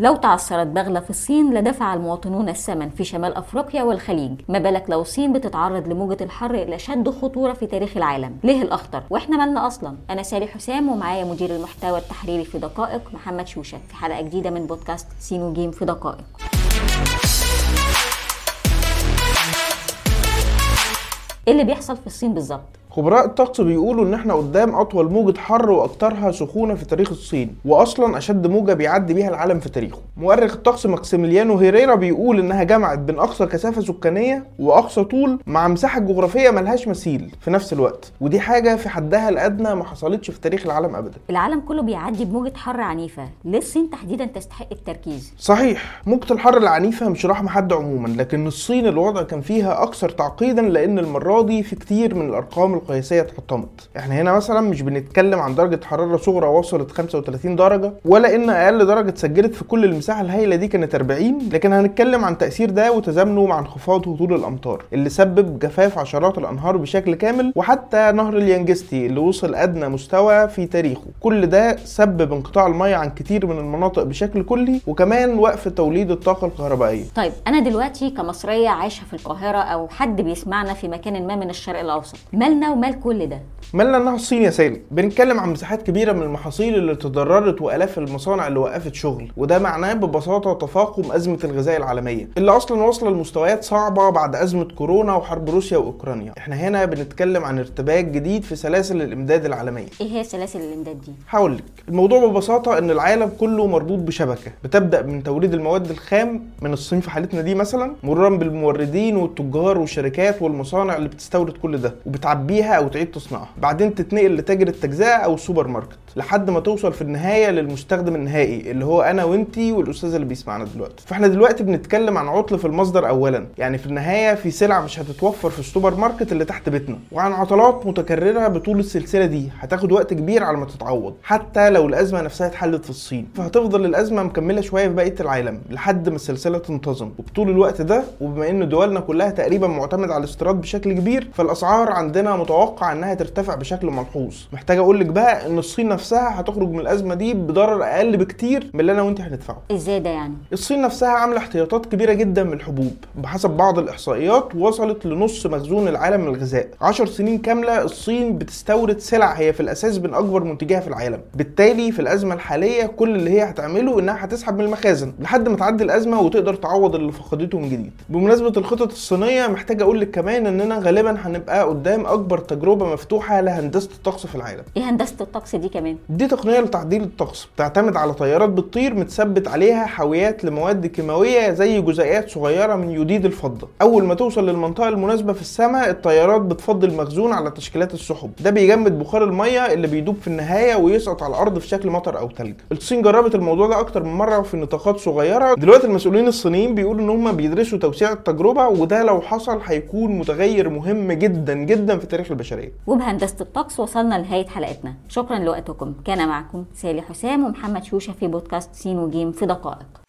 لو تعثرت بغلة في الصين لدفع المواطنون الثمن في شمال أفريقيا والخليج. ما بالك لو الصين بتتعرض لموجة الحر أشد خطورة في تاريخ العالم. ليه الأخطر؟ وإحنا مالنا أصلا. أنا سالي حسام ومعايا مدير المحتوى التحريري في دقائق محمد شوشة في حلقة جديدة من بودكاست سينو جيم في دقائق. إيه اللي بيحصل في الصين بالظبط؟ خبراء الطقس بيقولوا إن إحنا قدام أطول موجة حر واكثرها سخونة في تاريخ الصين واصلا أشد موجة بيعدي بيها العالم في تاريخه. مؤرخ الطقس ماكسيميليانو هيريرا بيقول إنها جمعت بين أقصى كثافة سكانية وأقصى طول مع مساحة جغرافية ملهاش مثيل في نفس الوقت ودي حاجة في حدها الأدنى ما حصلتش في تاريخ العالم ابدا. العالم كله بيعدي بموجة حر عنيفة ليه الصين تحديدا تستحق التركيز؟ صحيح موجة الحر العنيفة مش رحمة حد عموما لكن الصين الوضع كان فيها أكثر تعقيدا لأن المرة دي في كتير من الأرقام القياسية اتحطمت إحنا هنا مثلا مش بنتكلم عن درجة حرارة صغرى وصلت 35 درجة ولا إن أقل درجة اتسجلت في كل المساحة الهائلة دي كانت 40 لكن هنتكلم عن تأثير ده وتزامنه مع انخفاض هطول الأمطار اللي سبب جفاف عشرات الأنهار بشكل كامل وحتى نهر اليانجستي اللي وصل أدنى مستوى في تاريخه. كل ده سبب انقطاع المية عن كتير من المناطق بشكل كلي وكمان وقف توليد الطاقة الكهربائية. طيب أنا دلوقتي كمصرية عايشة في القاهرة أو حد بيسمعنا في مكان ما من الشرق الأوسط مالنا ومال كل ده. مالنا إنها الصين يا سالم. بنتكلم عن مساحات كبيرة من المحاصيل اللي تضررت وآلاف المصانع اللي وقفت شغل وده معناه ببساطة تفاقم أزمة الغذاء العالمية اللي أصلا واصلة لمستويات صعبة بعد أزمة كورونا وحرب روسيا وأوكرانيا. إحنا هنا بنتكلم عن ارتباك جديد في سلاسل الإمداد العالمية. إيه هي سلاسل الإمداد دي؟ هقول لك الموضوع ببساطة إن العالم كله مربوط بشبكة. بتبدأ من توريد المواد الخام من الصين في حالتنا دي مثلا مرورا بالموردين والتجار والشركات والمصانع اللي بتستورد كل ده وبتعبيها أو تعيد تصنيعها. بعدين تتنقل لتاجر التجزئة أو السوبر ماركت. لحد ما توصل في النهاية للمستخدم النهائي اللي هو أنا وإنتي والأستاذ اللي بيسمعنا دلوقتي. فإحنا دلوقتي بنتكلم عن عطل في المصدر اولا. يعني في النهاية في سلع مش هتتوفر في السوبر ماركت اللي تحت بيتنا. وعن عطلات متكررة بطول السلسلة دي هتاخد وقت كبير على ما تتعوض حتى لو الأزمة نفسها اتحلت في الصين. فهتفضل الأزمة مكملة شوية في بقية العالم لحد ما السلسلة تنتظم. وبطول الوقت ده وبما إن دولنا كلها تقريبا معتمدة على الاستيراد بشكل كبير فالأسعار عندنا متوقع إنها ترتفع بشكل ملحوظ. محتاج أقول لك بقى إن الصين نفسها هتخرج من الأزمة دي بضرر أقل بكتير من اللي أنا وأنت هندفعه. إزاي ده يعني؟ الصين نفسها عاملة احتياطات كبيرة جدا من الحبوب بحسب بعض الإحصائيات وصلت لنص مخزون العالم من الغذاء. 10 سنين كاملة الصين بتستورد سلع هي في الأساس من أكبر منتجيها في العالم. بالتالي في الأزمة الحالية كل اللي هي هتعمله إنها هتسحب من المخازن لحد ما تعدي الأزمة وتقدر تعوض اللي فقدته من جديد. بمناسبة الخطط الصينية محتاج أقول لك كمان إننا غالبا هنبقى قدام أكبر تجربة مفتوحة لهندسة الطقس في العالم. إيه هندسة الطقس دي كمان؟ دي تقنية لتعديل الطقس بتعتمد على طيارات بتطير متثبت عليها حاويات لمواد كيماوية زي جزيئات صغيرة من يوديد الفضة. أول ما توصل للمنطقة المناسبة في السماء الطيارات بتفضي المخزون على تشكيلات السحب. ده بيجمد بخار المية اللي بيدوب في النهاية ويسقط على الأرض في شكل مطر أو ثلج الصين جربت الموضوع ده أكتر من مرة في نطاقات صغيرة. دلوقتي المسؤولين الصينيين بيقولوا إن هم بيدرسوا توسيع التجربة وده لو حصل هيكون متغير مهم جدا جدا في تاريخ البشرية. وبهندسة الطقس وصلنا لنهاية حلقتنا. شكرا لوقتكم كان معكم سالي حسام ومحمد شوشة في بودكاست سين وجيم في دقائق.